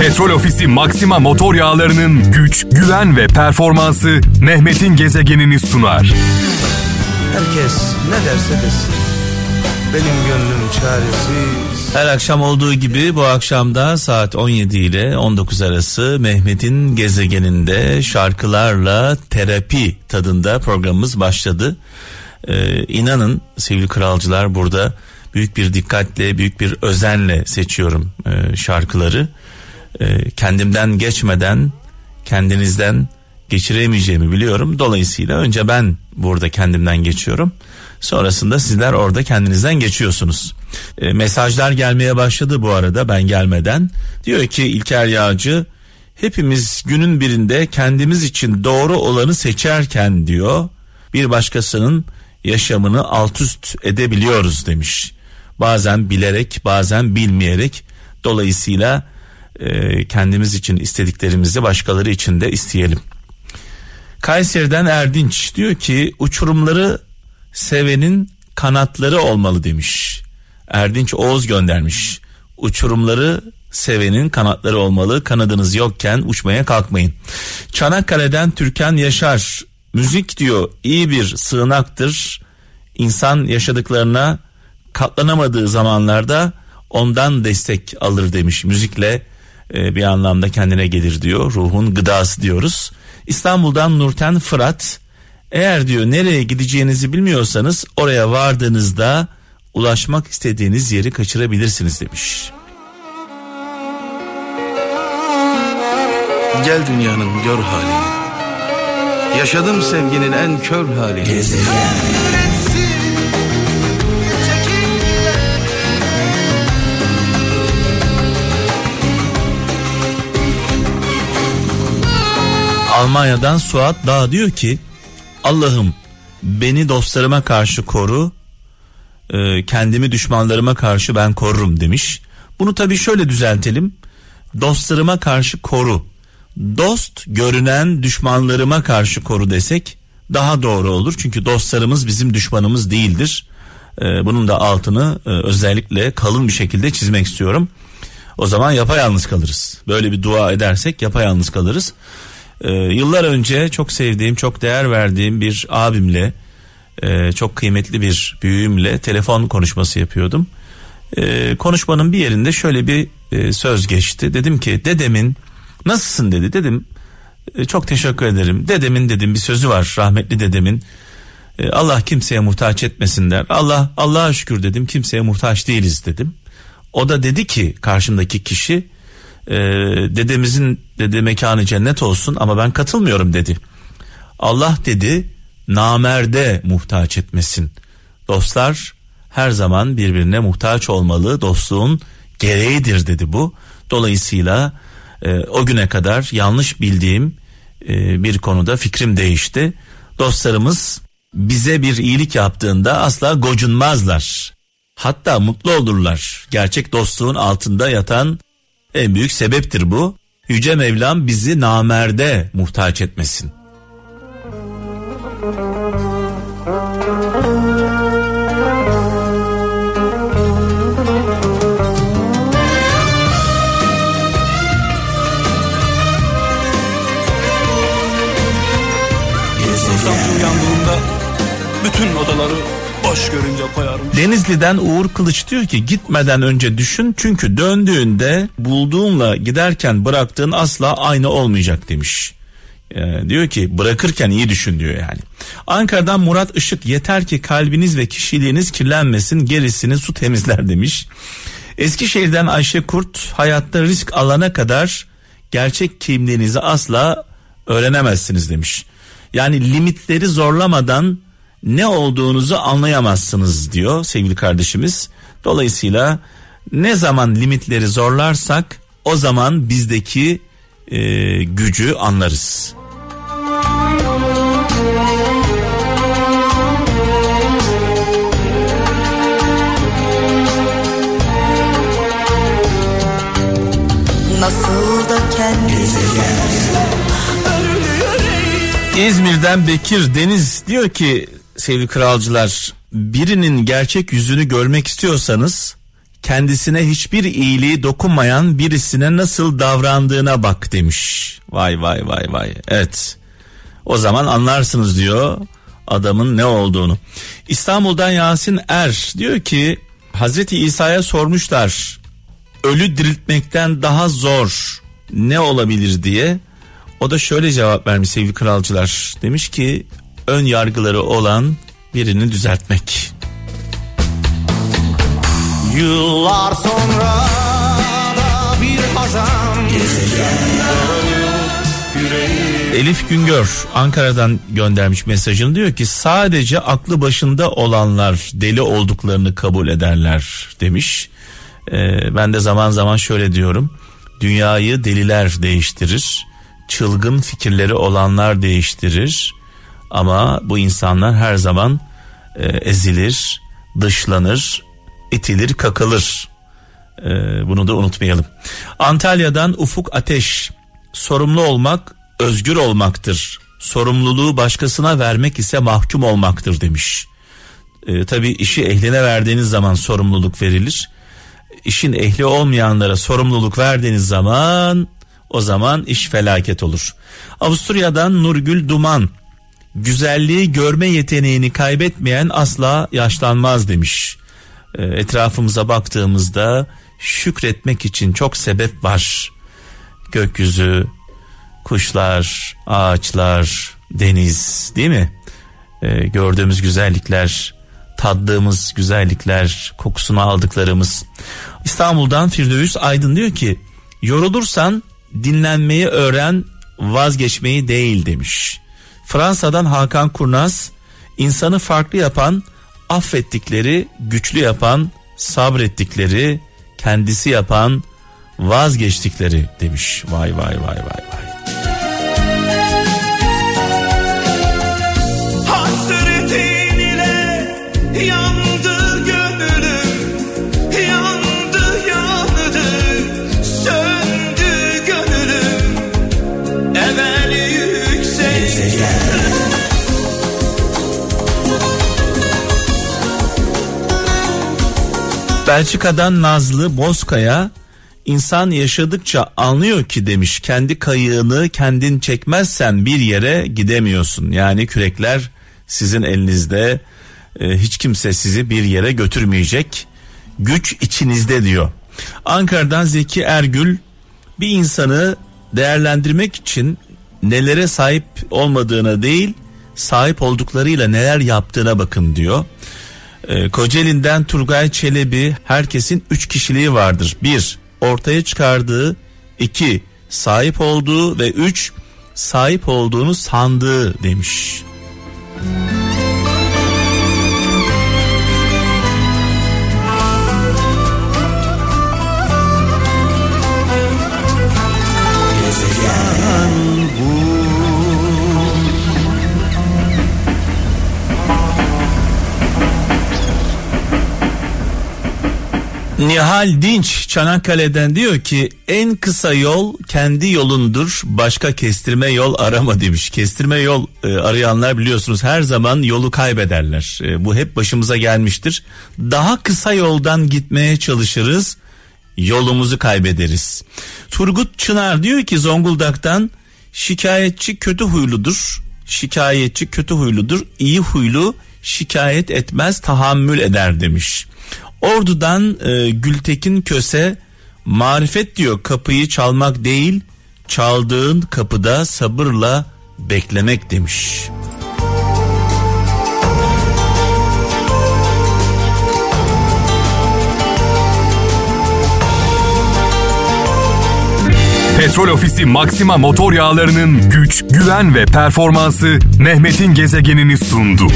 Petrol Ofisi Maxima motor yağlarının güç, güven ve performansı Mehmet'in gezegenini sunar. Herkes ne derse desin. Benim gönlüm çaresiz. Her akşam olduğu gibi bu akşamda saat 17 ile 19 arası Mehmet'in gezegeninde şarkılarla terapi tadında programımız başladı. Ee, inanın sevgili kralcılar burada büyük bir dikkatle, büyük bir özenle seçiyorum e, şarkıları. E, kendimden geçmeden kendinizden geçiremeyeceğimi biliyorum. Dolayısıyla önce ben burada kendimden geçiyorum. Sonrasında sizler orada kendinizden geçiyorsunuz. E, mesajlar gelmeye başladı bu arada ben gelmeden. Diyor ki İlker Yağcı hepimiz günün birinde kendimiz için doğru olanı seçerken diyor bir başkasının yaşamını alt üst edebiliyoruz demiş. Bazen bilerek bazen bilmeyerek dolayısıyla e, kendimiz için istediklerimizi başkaları için de isteyelim. Kayseri'den Erdinç diyor ki uçurumları sevenin kanatları olmalı demiş. Erdinç Oğuz göndermiş. Uçurumları sevenin kanatları olmalı. Kanadınız yokken uçmaya kalkmayın. Çanakkale'den Türkan Yaşar müzik diyor iyi bir sığınaktır. İnsan yaşadıklarına katlanamadığı zamanlarda ondan destek alır demiş. Müzikle e, bir anlamda kendine gelir diyor. Ruhun gıdası diyoruz. İstanbul'dan Nurten Fırat eğer diyor nereye gideceğinizi bilmiyorsanız oraya vardığınızda ulaşmak istediğiniz yeri kaçırabilirsiniz demiş. Gel dünyanın gör halini. Yaşadım sevginin en kör halini. Almanya'dan Suat Dağ diyor ki Allah'ım beni dostlarıma karşı koru e, kendimi düşmanlarıma karşı ben korurum demiş. Bunu tabii şöyle düzeltelim dostlarıma karşı koru dost görünen düşmanlarıma karşı koru desek daha doğru olur. Çünkü dostlarımız bizim düşmanımız değildir. E, bunun da altını e, özellikle kalın bir şekilde çizmek istiyorum. O zaman yapayalnız kalırız. Böyle bir dua edersek yapayalnız kalırız. Ee, yıllar önce çok sevdiğim, çok değer verdiğim bir abimle, e, çok kıymetli bir büyüğümle telefon konuşması yapıyordum. E, konuşmanın bir yerinde şöyle bir e, söz geçti. Dedim ki dedemin nasılsın dedi. Dedim e, çok teşekkür ederim. Dedemin dedim bir sözü var rahmetli dedemin. E, Allah kimseye muhtaç etmesin der. Allah Allah'a şükür dedim kimseye muhtaç değiliz dedim. O da dedi ki karşımdaki kişi e, dedemizin dedi mekanı cennet olsun ama ben katılmıyorum dedi. Allah dedi namerde muhtaç etmesin. Dostlar her zaman birbirine muhtaç olmalı dostluğun gereğidir dedi bu. Dolayısıyla e, o güne kadar yanlış bildiğim e, bir konuda fikrim değişti. Dostlarımız bize bir iyilik yaptığında asla gocunmazlar. Hatta mutlu olurlar. Gerçek dostluğun altında yatan en büyük sebeptir bu. Yüce Mevlam bizi namerde muhtaç etmesin. Bütün odaları boş görünce koyarım. Denizli'den Uğur Kılıç diyor ki gitmeden önce düşün çünkü döndüğünde bulduğunla giderken bıraktığın asla aynı olmayacak demiş. Ee, diyor ki bırakırken iyi düşün diyor yani. Ankara'dan Murat Işık yeter ki kalbiniz ve kişiliğiniz kirlenmesin gerisini su temizler demiş. Eskişehir'den Ayşe Kurt hayatta risk alana kadar gerçek kimliğinizi asla öğrenemezsiniz demiş. Yani limitleri zorlamadan ne olduğunuzu anlayamazsınız diyor sevgili kardeşimiz. Dolayısıyla ne zaman limitleri zorlarsak o zaman bizdeki e, gücü anlarız. Nasıl da kendini İzmir'den Bekir Deniz diyor ki sevgili kralcılar birinin gerçek yüzünü görmek istiyorsanız kendisine hiçbir iyiliği dokunmayan birisine nasıl davrandığına bak demiş. Vay vay vay vay. Evet. O zaman anlarsınız diyor adamın ne olduğunu. İstanbul'dan Yasin Er diyor ki Hazreti İsa'ya sormuşlar ölü diriltmekten daha zor ne olabilir diye. O da şöyle cevap vermiş sevgili kralcılar. Demiş ki ön yargıları olan birini düzeltmek. Yıllar sonra da bir hazan Elif Güngör Ankara'dan göndermiş mesajını diyor ki sadece aklı başında olanlar deli olduklarını kabul ederler demiş. Ee, ben de zaman zaman şöyle diyorum dünyayı deliler değiştirir çılgın fikirleri olanlar değiştirir ama bu insanlar her zaman e, ezilir dışlanır itilir kakılır ee, bunu da unutmayalım. Antalya'dan Ufuk Ateş sorumlu olmak özgür olmaktır. Sorumluluğu başkasına vermek ise mahkum olmaktır demiş. Ee, tabii işi ehline verdiğiniz zaman sorumluluk verilir. İşin ehli olmayanlara sorumluluk verdiğiniz zaman o zaman iş felaket olur. Avusturya'dan Nurgül Duman güzelliği görme yeteneğini kaybetmeyen asla yaşlanmaz demiş. Ee, etrafımıza baktığımızda şükretmek için çok sebep var. Gökyüzü, kuşlar, ağaçlar, deniz değil mi? Ee, gördüğümüz güzellikler, tattığımız güzellikler, kokusunu aldıklarımız. İstanbul'dan Firdevs Aydın diyor ki yorulursan dinlenmeyi öğren vazgeçmeyi değil demiş. Fransa'dan Hakan Kurnaz insanı farklı yapan affettikleri güçlü yapan sabrettikleri kendisi yapan vazgeçtikleri demiş. Vay vay vay vay vay. Belçika'dan Nazlı Bozkaya insan yaşadıkça anlıyor ki demiş kendi kayığını kendin çekmezsen bir yere gidemiyorsun. Yani kürekler sizin elinizde e, hiç kimse sizi bir yere götürmeyecek güç içinizde diyor. Ankara'dan Zeki Ergül bir insanı değerlendirmek için nelere sahip olmadığına değil sahip olduklarıyla neler yaptığına bakın diyor. Ee, Kocaeli'nden Turgay Çelebi herkesin üç kişiliği vardır. Bir ortaya çıkardığı, iki sahip olduğu ve üç sahip olduğunu sandığı demiş. Nihal Dinç Çanakkale'den diyor ki en kısa yol kendi yolundur başka kestirme yol arama demiş. Kestirme yol e, arayanlar biliyorsunuz her zaman yolu kaybederler. E, bu hep başımıza gelmiştir. Daha kısa yoldan gitmeye çalışırız yolumuzu kaybederiz. Turgut Çınar diyor ki Zonguldak'tan şikayetçi kötü huyludur. Şikayetçi kötü huyludur. iyi huylu şikayet etmez tahammül eder demiş. Ordu'dan e, Gültekin Köse marifet diyor kapıyı çalmak değil çaldığın kapıda sabırla beklemek demiş. Petrol Ofisi Maxima motor yağlarının güç, güven ve performansı Mehmet'in gezegenini sundu.